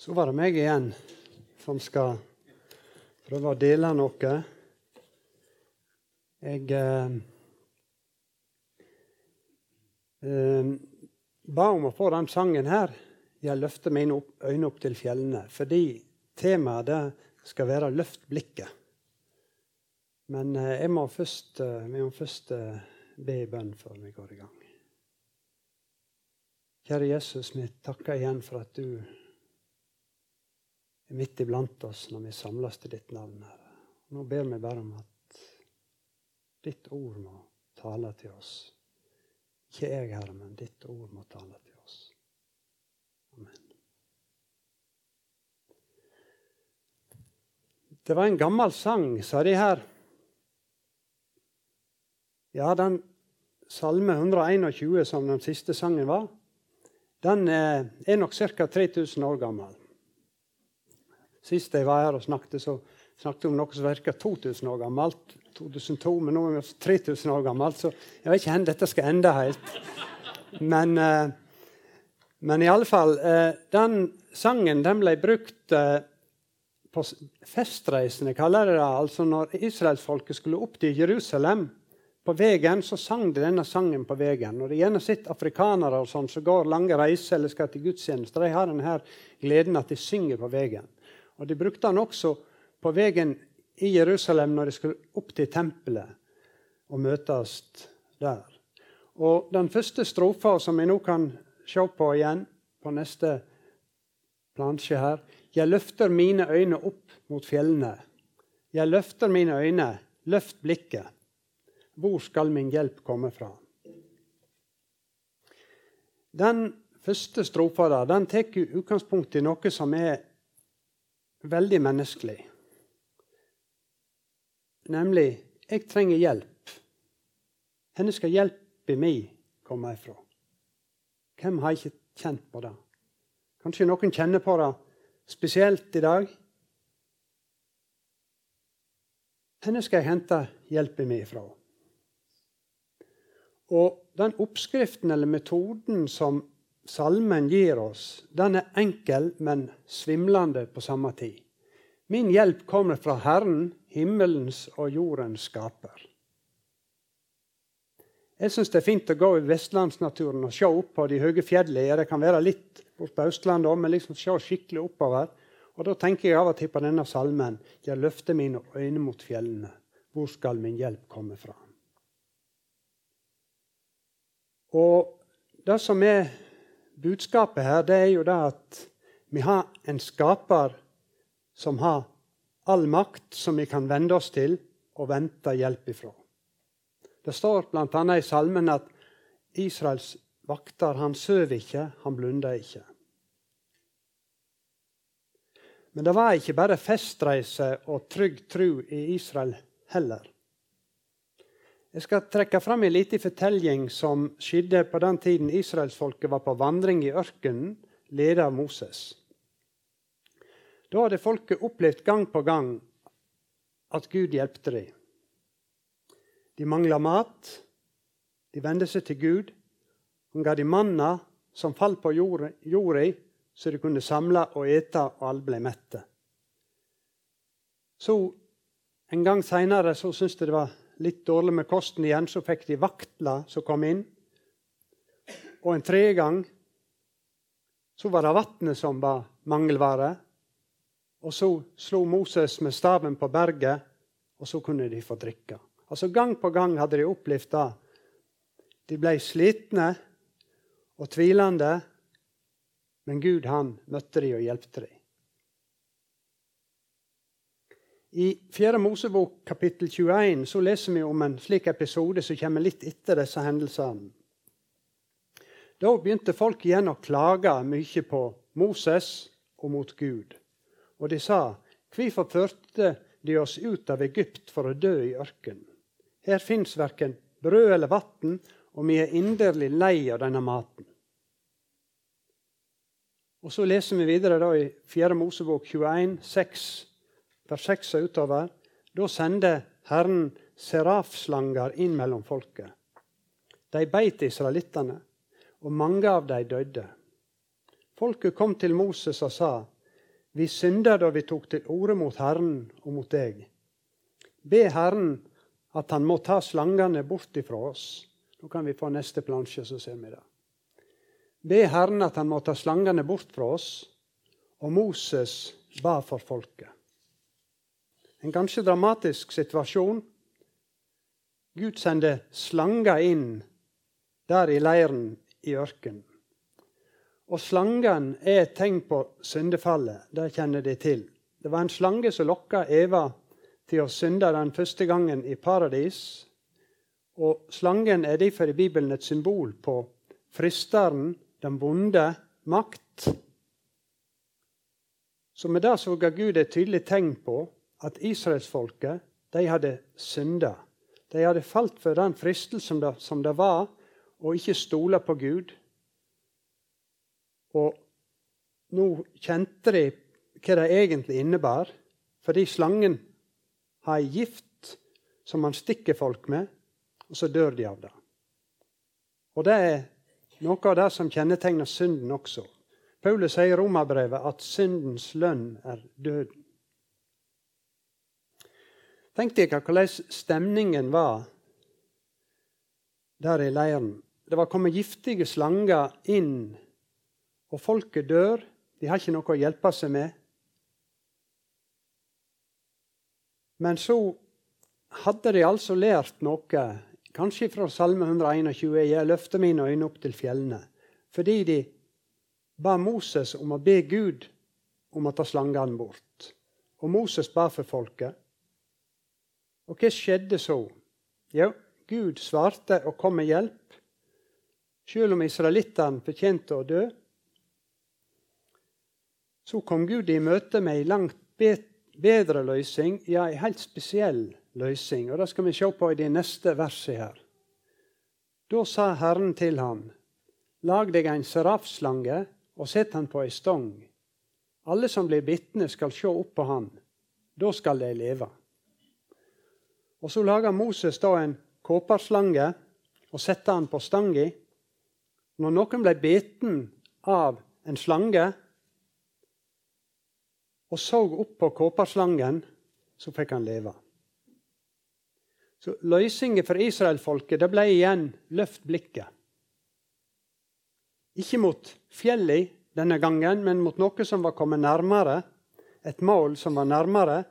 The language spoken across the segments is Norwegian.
Så var det meg igjen som skal prøve å dele noe. Jeg eh, eh, ba om å få den sangen her. Jeg løfter mine øyne opp til fjellene. Fordi temaet det skal være 'løft blikket'. Men eh, jeg må først, eh, vi må først eh, be i bønn før vi går i gang. Kjære Jesus, vi takker igjen for at du er midt iblant oss når vi samles til ditt navn. her. Nå ber vi bare om at ditt ord må tale til oss. Ikke jeg, Herre, men ditt ord må tale til oss. Amen. Det var en gammel sang, sa de her. Ja, den salme 121 som den siste sangen var, den er nok ca. 3000 år gammel. Sist jeg var her og snakket, så snakket om noe som virka 2000 år gammelt. 2002, men nå er vi 3000 år gammelt, så jeg vet ikke hvor dette skal ende helt. Men, eh, men i alle fall eh, Den sangen den ble brukt eh, på festreisene, kaller de det. Altså når israelsfolket skulle opp til Jerusalem på veien, så sang de denne sangen på veien. Når de gjerne sitter afrikanere og sånn, som går lange reiser eller skal til gudstjeneste, de har denne gleden at de synger på veien. Og De brukte han også på veien i Jerusalem når de skulle opp til tempelet og møtes der. Og Den første strofa som vi nå kan se på igjen på neste plansje her Jeg løfter mine øyne opp mot fjellene. Jeg løfter mine øyne, løft blikket. Hvor skal min hjelp komme fra? Den første strofa der, tar utgangspunkt i noe som er veldig menneskelig. Nemlig jeg trenger hjelp. Hvor skal hjelpen min komme ifra? Hvem har ikke kjent på det? Kanskje noen kjenner på det spesielt i dag? Hvor skal jeg hente hjelpen min ifra? Og den oppskriften eller metoden som salmen gir oss, den er enkel, men svimlende på samme tid. Min hjelp kommer fra Herren, himmelens og jordens skaper. Jeg syns det er fint å gå i vestlandsnaturen og se opp på de høye fjellene. Det kan være litt bort på Østlandet òg, men liksom se skikkelig oppover. Og Da tenker jeg av og til på denne salmen. Jeg løfter mine øyne mot fjellene. Hvor skal min hjelp komme fra? Og det som er budskapet her, det er jo det at vi har en skaper som har all makt, som vi kan vende oss til og vente hjelp ifra. Det står bl.a. i salmen at Israels vakter han sover ikke, han blunder ikke. Men det var ikke bare festreise og trygg tru i Israel heller. Jeg skal trekke fram en liten fortelling som skjedde på den tiden israelsfolket var på vandring i ørkenen, ledet av Moses. Da hadde folket opplevd gang på gang at Gud hjelpte dem. De mangla mat. De vendte seg til Gud. Han ga dem manna som falt på jorda, så de kunne samle og ete, og alle ble mette. Så En gang seinere syntes de det var litt dårlig med kosten igjen, så fikk de vaktler som kom inn. Og en tredje gang så var det vannet som var mangelvare. Og så slo Moses med staven på berget, og så kunne de få drikke. Altså Gang på gang hadde de opplevd det. De ble slitne og tvilende, men Gud han møtte dem og hjelpte dem. I 4. Mosebok kapittel 21 så leser vi om en slik episode som kommer litt etter disse hendelsene. Da begynte folk igjen å klage mye på Moses og mot Gud. Og de sa, 'Hvorfor førte de oss ut av Egypt for å dø i ørkenen?' 'Her fins verken brød eller vann, og vi er inderlig lei av denne maten.' Og Så leser vi videre da i 4. Mosebok 21, 6 vers 6 og utover. Da sendte Herren serafslanger inn mellom folket. De beit israelittene, og mange av dem døde. Folket kom til Moses og sa, Vi synder da vi tok til orde mot Herren og mot deg. Be Herren at han må ta slangene bort ifra oss. Nå kan vi få neste plansje, så ser vi det. Be Herren at han må ta slangene bort fra oss. Og Moses ba for folket. En ganske dramatisk situasjon. Gud sender slanger inn der i leiren i ørkenen. Og slangen er et tegn på syndefallet. Det kjenner de til. Det var en slange som lokka Eva til å synde den første gangen i paradis. Og slangen er derfor i Bibelen et symbol på fristeren, den vonde, makt. Så med det så ga Gud et tydelig tegn på at israelsfolket de hadde synda. De hadde falt for den fristelsen som det var å ikke stole på Gud og nå kjente de hva det egentlig innebar, fordi slangen har ei gift som man stikker folk med, og så dør de av det. Og det er noe av det som kjennetegner synden også. Paulus sier i Romerbrevet at syndens lønn er døden. Tenk dere hvordan stemningen var der i leiren. Det var kommet giftige slanger inn og folket dør. De har ikke noe å hjelpe seg med. Men så hadde de altså lært noe, kanskje fra Salme 121, 'Jeg løfter mine øyne opp til fjellene', fordi de ba Moses om å be Gud om å ta slangene bort. Og Moses ba for folket. Og hva skjedde så? Jo, Gud svarte og kom med hjelp. Selv om israelittene fortjente å dø, så kom Gud i møte med ei langt bedre løsning, ja, ei helt spesiell løsning. Og Det skal vi se på i de neste versene her. Da sa Herren til ham, lag deg en serafslange og sett han på ei stong. Alle som blir bitne, skal se opp på han. Da skal de leve. Og Så lager Moses da en kåperslange og sette han på stanga. Når noen ble biten av en slange, og så opp på kåperslangen, så fikk han leve. Så Løsningen for israelfolket ble igjen løft blikket. Ikke mot fjellet denne gangen, men mot noe som var kommet nærmere. Et mål som var nærmere.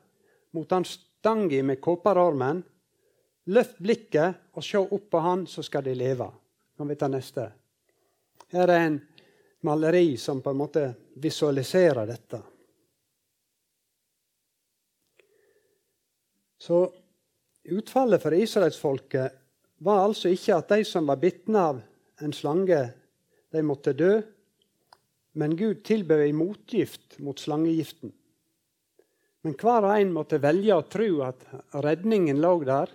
Mot den stanga med kåperormen. Løft blikket og se opp på han, så skal de leve. Kan vi ta neste? Her er en maleri som på en måte visualiserer dette. Så utfallet for israelsfolket var altså ikke at de som var bitne av en slange, de måtte dø. Men Gud tilbød ei motgift mot slangegiften. Men hver og en måtte velge å tro at redningen lå der,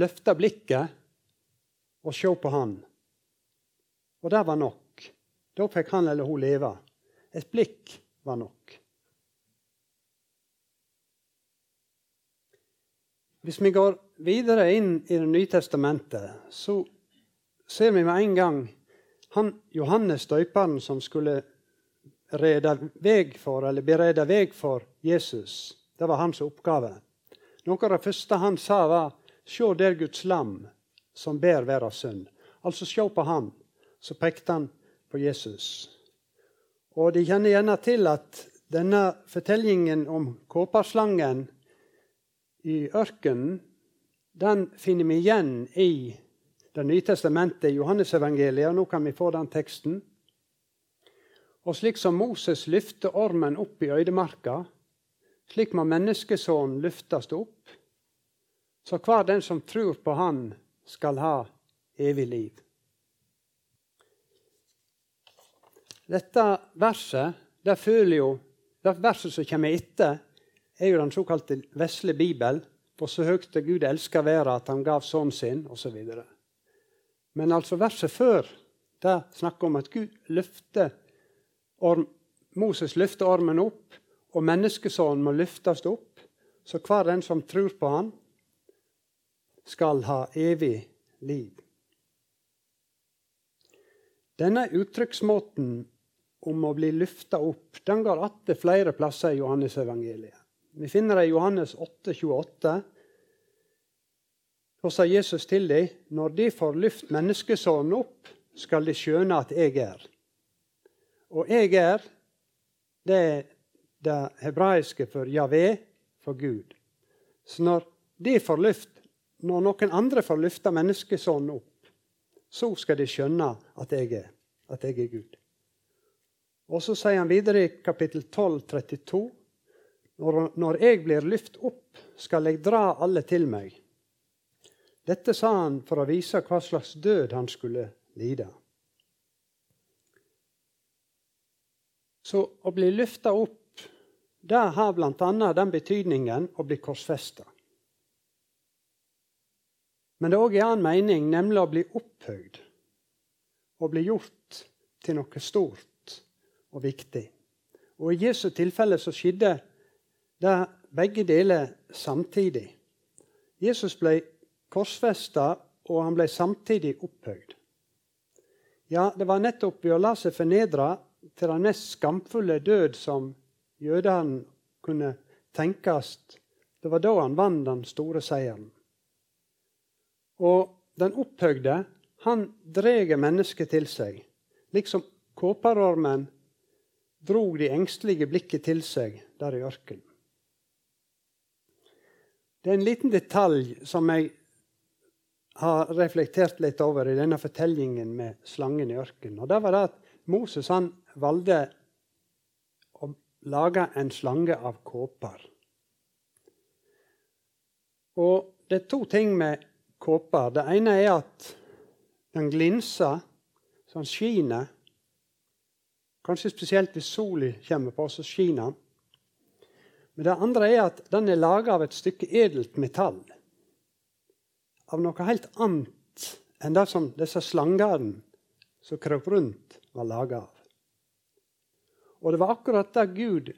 løfte blikket og se på Han. Og det var nok. Da fikk han eller hun leve. Et blikk var nok. Hvis vi går videre inn i Det nye testamentet, så ser vi med en gang han, Johannes døperen som skulle rede veg for, eller berede veg for Jesus. Det var hans oppgave. Noe av det første han sa, var Se der Guds lam som ber verdens synd. Altså se på ham. Så pekte han på Jesus. Og De kjenner gjerne til at denne fortellingen om kåperslangen i ørkenen, den finner vi igjen i Det nye testamentet, Johannesevangeliet. Nå kan vi få den teksten. Og slik som Moses løfter ormen opp i øydemarka, slik må menneskesonen løftes opp, så hver den som tror på Han, skal ha evig liv. Dette verset det føler jo, det verset som kommer etter, er jo den såkalte vesle Bibel. For så høyt Gud elsker verden at han gav sønnen sin, osv. Men altså verset før det snakker om at Gud løfter orm, Moses løfter ormen opp, og menneskesønnen må løftes opp. Så hver den som tror på han, skal ha evig liv. Denne uttrykksmåten om å bli løfta opp den går igjen flere plasser i Johannes-evangeliet. Vi finner det i Johannes 8, 28. Da sa Jesus til dem, når de får løft menneskesønnen opp, skal de skjønne at jeg er. Og jeg er, det er det hebraiske for Javé, for Gud. Så når de får løft, når noen andre får løfta menneskesonen opp, så skal de skjønne at jeg er, at jeg er Gud. Og så sier han videre i kapittel 12, 32, når, når jeg blir lyft opp, skal jeg dra alle til meg. Dette sa han for å vise hva slags død han skulle lide. Så å bli løfta opp, det har bl.a. den betydningen å bli korsfesta. Men det er òg en annen mening, nemlig å bli opphøyd. Å bli gjort til noe stort og viktig. Og I Jesu tilfelle så skjedde det begge deler samtidig. Jesus ble korsfesta, og han ble samtidig opphøyd. Ja, det var nettopp ved å la seg fornedre til den mest skamfulle død som jødene kunne tenkes. Det var da han vant den store seieren. Og den opphøgde, han dreg mennesket til seg, liksom kåperormen drog de engstelige blikket til seg der i ørkenen. Det er en liten detalj som jeg har reflektert litt over i denne fortellingen med slangen i ørkenen. Og det var det at Moses han valgte å lage en slange av kåper. Og det er to ting med kåper. Det ene er at den glinser, så den skiner. Kanskje spesielt hvis sola kommer på, så skiner den. Men det andre er at den er laga av et stykke edelt metall. Av noe helt annet enn det som disse slangene som krøp rundt, var laga av. Og det var akkurat det Gud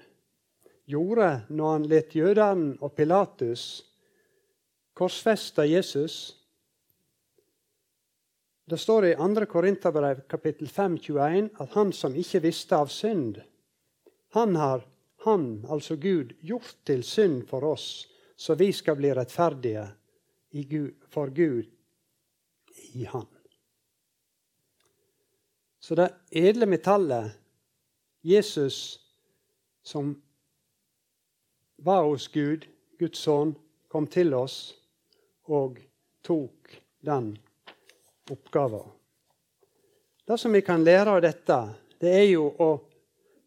gjorde når han lot jødene og Pilatus korsfeste Jesus. Det står i 2. Korinterbrev kapittel 5, 21 at han som ikke visste av synd, han har han, altså Gud, gjort til synd for oss, så vi skal bli rettferdige for Gud i Han. Så det edle metallet, Jesus, som var hos Gud, Guds sønn, kom til oss og tok den oppgaven. Det som vi kan lære av dette, det er jo å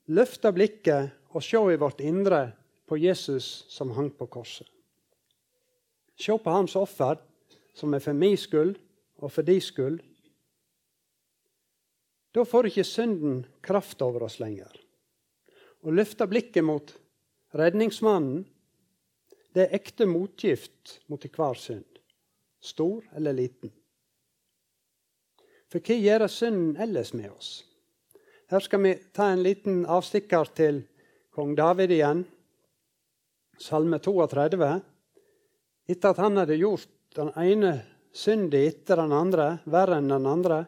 løfte blikket og se i vårt indre på Jesus som hang på korset. Se på hans offer, som er for min skyld og for din skyld. Da får ikke synden kraft over oss lenger. Å løfte blikket mot redningsmannen, det er ekte motgift mot enhver synd stor eller liten. For hva gjør synden ellers med oss? Her skal vi ta en liten avstikker til kong David igjen. Salme 32. Etter at han hadde gjort den ene synden etter den andre, verre enn den andre,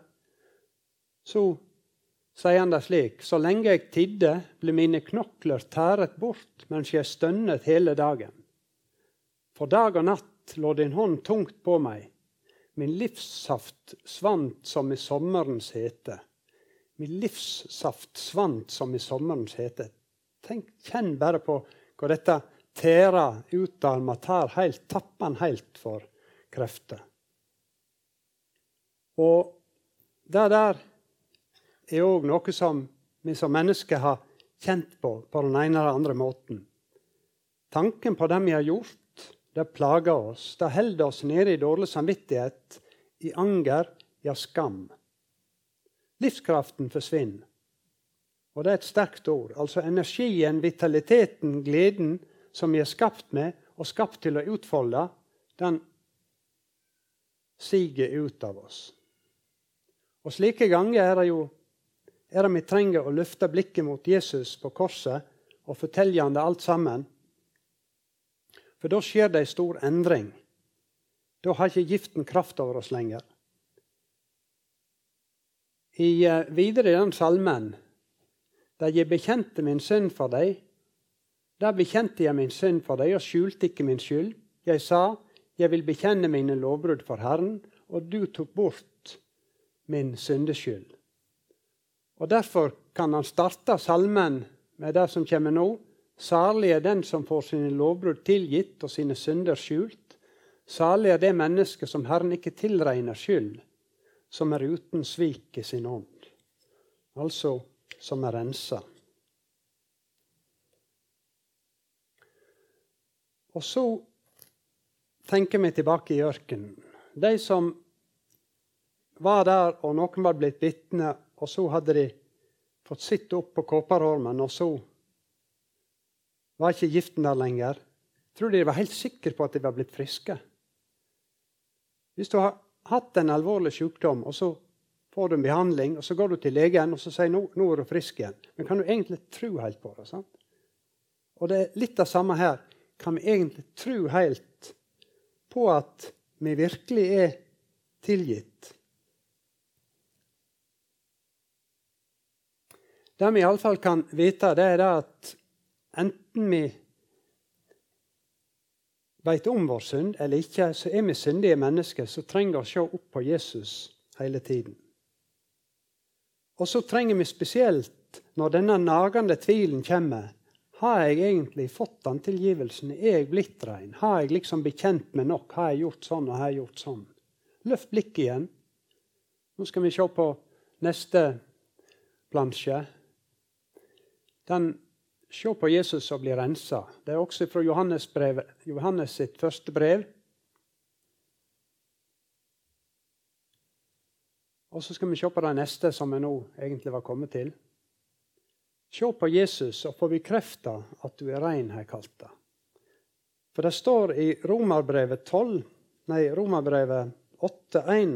så sier han det slik Så lenge jeg tidde, ble mine knokler tæret bort mens jeg stønnet hele dagen. For dag og natt lå din hånd tungt på meg. Min livssaft svant som i sommerens hete. Min livssaft svant som i sommerens hete. Tenk, Kjenn bare på hva dette tærer utarmer, tar helt, tapper han helt for krefter. Og det der er òg noe som vi som mennesker har kjent på på den ene eller andre måten. Tanken på det vi har gjort, det plager oss. Det holder oss nede i dårlig samvittighet, i anger, ja, skam. Livskraften forsvinner. Og det er et sterkt ord. Altså energien, vitaliteten, gleden som vi er skapt med, og skapt til å utfolde, den siger ut av oss. Og slike ganger er det jo er det vi trenger å løfte blikket mot Jesus på korset og fortelle han det alt sammen. For da skjer det en stor endring. Da har ikke giften kraft over oss lenger. I, uh, videre i den salmen Da jeg bekjente min synd for deg, der bekjente jeg min synd for deg og skjulte ikke min skyld. Jeg sa, jeg vil bekjenne mine lovbrudd for Herren, og du tok bort min syndeskyld. Og Derfor kan han starte salmen med det som kommer nå. Salig er den som får sine lovbrudd tilgitt og sine synder skjult. Salig er det mennesket som Herren ikke tilregner skyld, som er uten svik i sin ånd. Altså som er rensa. Og så tenker vi tilbake i ørkenen. De som var der, og noen var blitt vitne, og så hadde de fått sitte opp på Kåparholmen, og så var ikke giften der lenger. Tror de var helt sikre på at de var blitt friske. Hvis du har hatt en alvorlig sykdom, og så får du en behandling, og så går du til legen og så sier nå, nå er du frisk igjen. Men kan du egentlig tro helt på det? sant? Og det er litt av samme her kan vi egentlig tro helt på at vi virkelig er tilgitt. Det vi iallfall kan vite, det er at enten vi vet om vår synd eller ikke, så er vi syndige mennesker som trenger å se opp på Jesus hele tiden. Og så trenger vi spesielt, når denne nagende tvilen kommer, har jeg egentlig fått den tilgivelsen? Er jeg blitt rein? Har jeg liksom bekjent meg nok? Har jeg gjort sånn og har jeg gjort sånn? Løft blikket igjen. Nå skal vi se på neste plansje. Den Se på Jesus og bli rensa. Det er også fra Johannes, brev, Johannes sitt første brev. Og så skal vi se på det neste som vi nå egentlig var kommet til. Se på Jesus og få bekrefta at du er rein, har kalt det. For det står i Romerbrevet 12, nei, Romerbrevet 8,1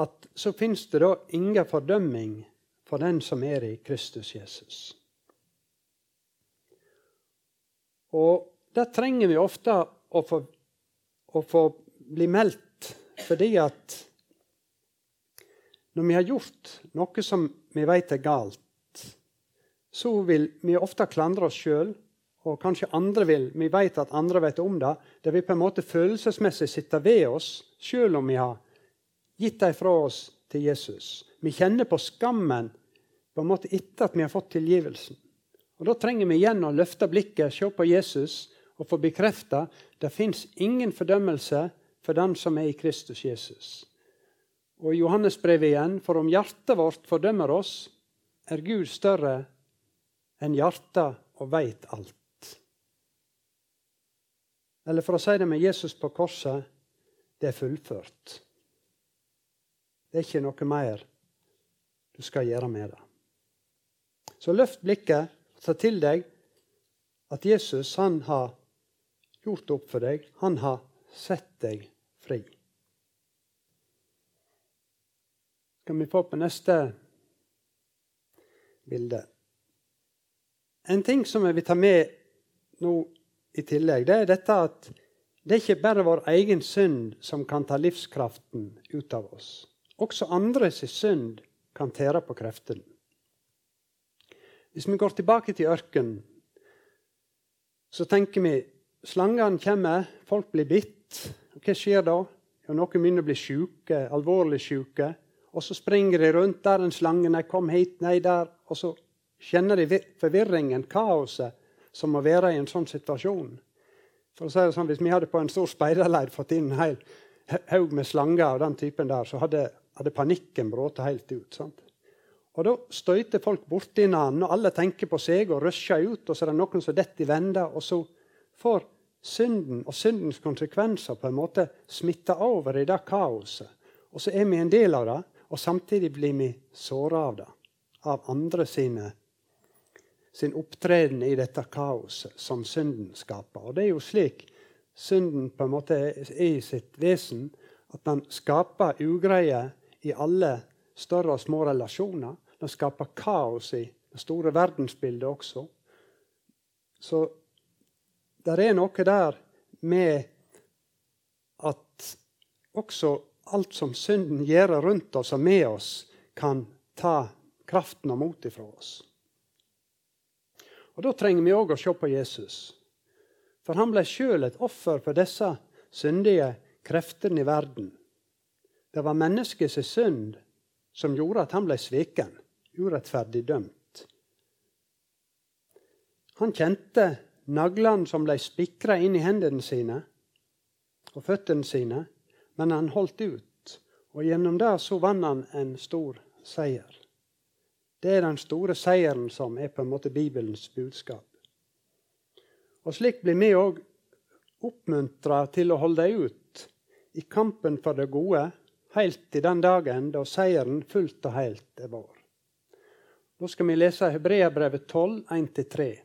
at så fins det da ingen fordømming for den som er i Kristus Jesus. Og det trenger vi ofte å få, å få bli meldt, fordi at når vi har gjort noe som vi vet er galt, så vil vi ofte klandre oss sjøl, og kanskje andre vil. Vi vet at andre vet om det. Det vil på en måte følelsesmessig sitte ved oss, sjøl om vi har gitt dem fra oss til Jesus. Vi kjenner på skammen på en måte etter at vi har fått tilgivelsen. Og Da trenger vi igjen å løfte blikket, se på Jesus og få bekrefta det fins ingen fordømmelse for den som er i Kristus Jesus. Og i Johannesbrevet igjen, for om hjertet vårt fordømmer oss, er Gud større enn hjertet og veit alt. Eller for å si det med Jesus på korset det er fullført. Det er ikke noe mer du skal gjøre med det. Så løft blikket og ta til deg at Jesus han har gjort opp for deg. Han har sett deg fri. Skal vi få på neste bilde. En ting som jeg vil ta med nå i tillegg, det er dette at det er ikke bare vår egen synd som kan ta livskraften ut av oss. Også andres synd kan tære på kreftene. Hvis vi går tilbake til ørkenen, så tenker vi slangene kommer, folk blir bitt. Hva skjer da? Jo, noen begynner å bli syke, alvorlig syke. Og så springer de rundt. Der en slange. Nei, kom hit. Nei, der. Og så kjenner de forvirringen, kaoset, som må være i en sånn situasjon. For å si det sånn, Hvis vi hadde på en stor speiderleir fått inn en hel haug med slanger av den typen der, så hadde, hadde panikken brått helt ut. sant? Og Da støyter folk borti hverandre, og alle tenker på seg og rusher ut. Og så er det noen som detter i vende, og så får synden og syndens konsekvenser på en måte smitta over i det kaoset. Og så er vi en del av det. Og samtidig blir vi såra av det. Av andre sine, sin opptreden i dette kaoset som synden skaper. Og det er jo slik synden på en måte er i sitt vesen. At den skaper ugreie i alle større og små relasjoner. Den skaper kaos i det store verdensbildet også. Så det er noe der med at også alt som synden gjør rundt oss og med oss, kan, ta, kraften og motet fra oss. Og Da trenger vi òg å se på Jesus. For han ble sjøl et offer for disse syndige kreftene i verden. Det var menneskets synd som gjorde at han ble sveken, urettferdig dømt. Han kjente naglene som ble spikra inn i hendene sine og føttene sine, men han holdt ut. Og gjennom det så vant han en stor seier. Det er den store seieren som er på en måte Bibelens budskap. Og Slik blir vi òg oppmuntra til å holde ut i kampen for det gode helt til den dagen da seieren fullt og helt er vår. Nå skal vi lese Hebreabrevet 12, 1-3.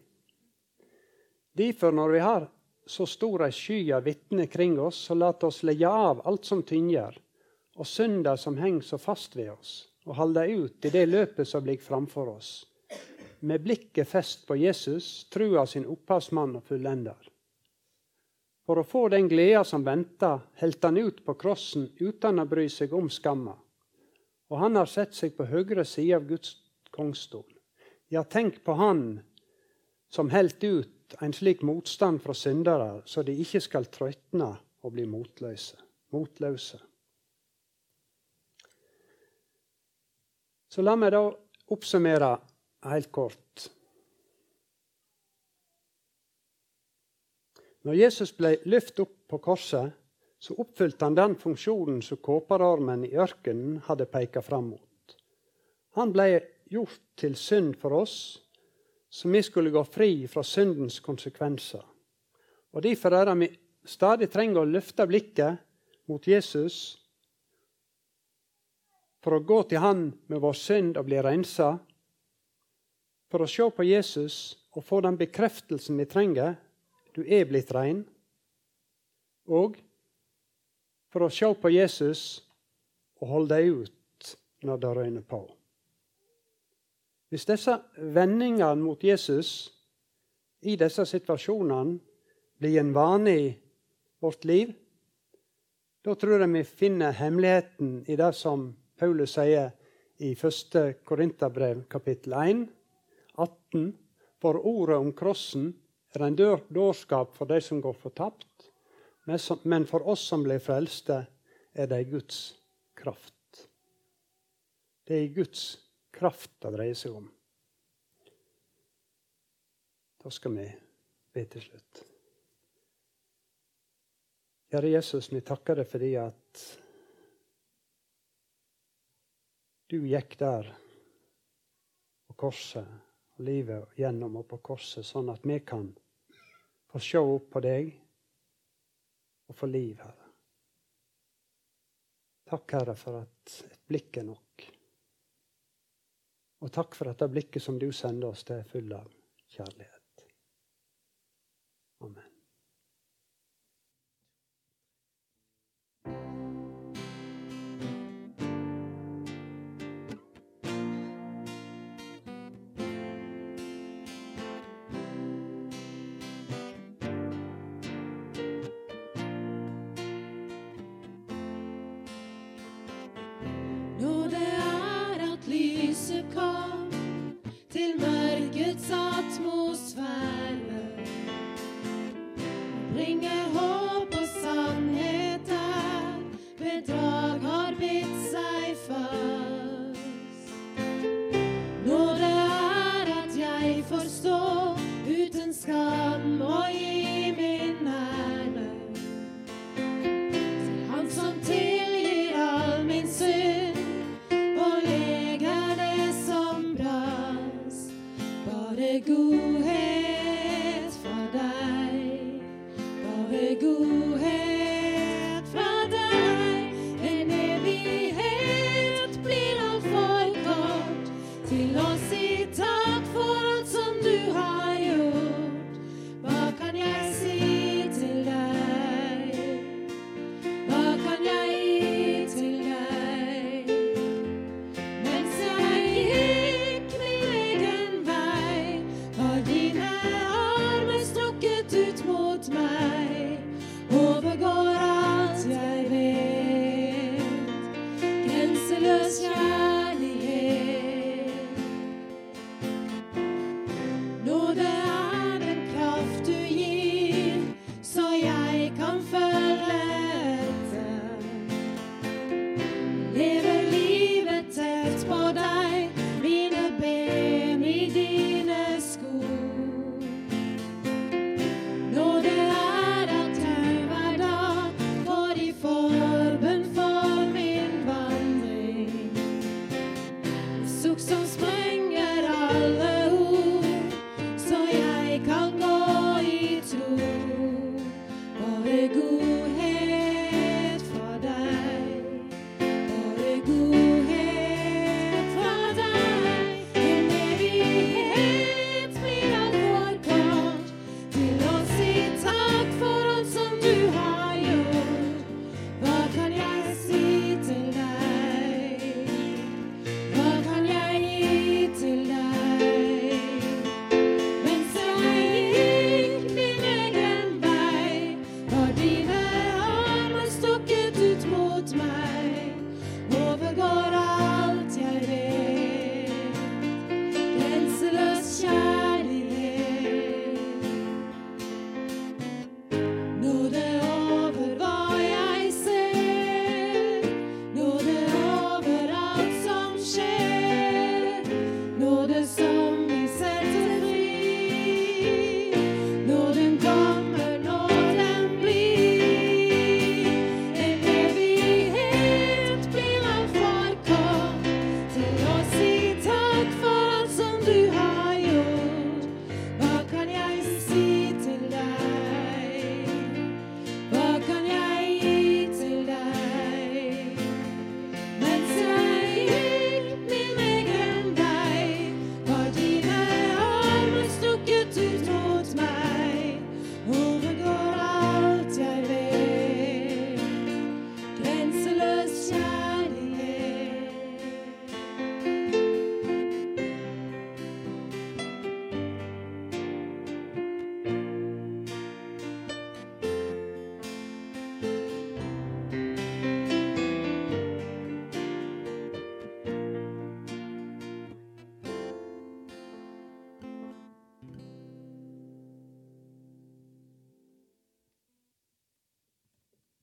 Derfor, når vi har så stor ei sky av vitner kring oss, så lat oss legge av alt som tynger, og synda som henger så fast ved oss, og halde ut i det løpet som ligger framfor oss, med blikket fest på Jesus, trua sin opphavsmann og fullender. For å få den gleda som venta, helt han ut på krossen uten å bry seg om skamma. Og han har sett seg på høyre side av Guds kongstol. Ja, tenk på han som helt ut en slik motstand fra syndere, så de ikke skal trøytne og bli motløse. motløse. Så la meg da oppsummere helt kort. Når Jesus ble løftet opp på korset, så oppfylte han den funksjonen som kåperormen i ørkenen hadde pekt fram mot. Han ble gjort til synd for oss så vi skulle gå fri fra syndens konsekvenser. Og Derfor er det vi stadig trenger å løfte blikket mot Jesus for å gå til Han med vår synd og bli rensa, for å se på Jesus og få den bekreftelsen vi trenger du er blitt rein, og for å se på Jesus og holde deg ut når det røyner på. Hvis disse vendingene mot Jesus i disse situasjonene blir en vane i vårt liv, da tror jeg vi finner hemmeligheten i det som Paulus sier i 1. Korinterbrev kapittel 1, 18. For ordet om krossen er en dårskap for de som går fortapt, men for oss som blir frelste, er det Guds kraft. Det er Guds kraft kraft det dreier seg om. Da skal vi be til slutt. Kjære Jesus, vi takker deg fordi at du gikk der på korset, og livet gjennom og på korset, sånn at vi kan få se opp på deg og få liv, Herre. Takk, Herre, for at et blikk er nok. Og takk for dette blikket som du sender oss, det er full av kjærlighet.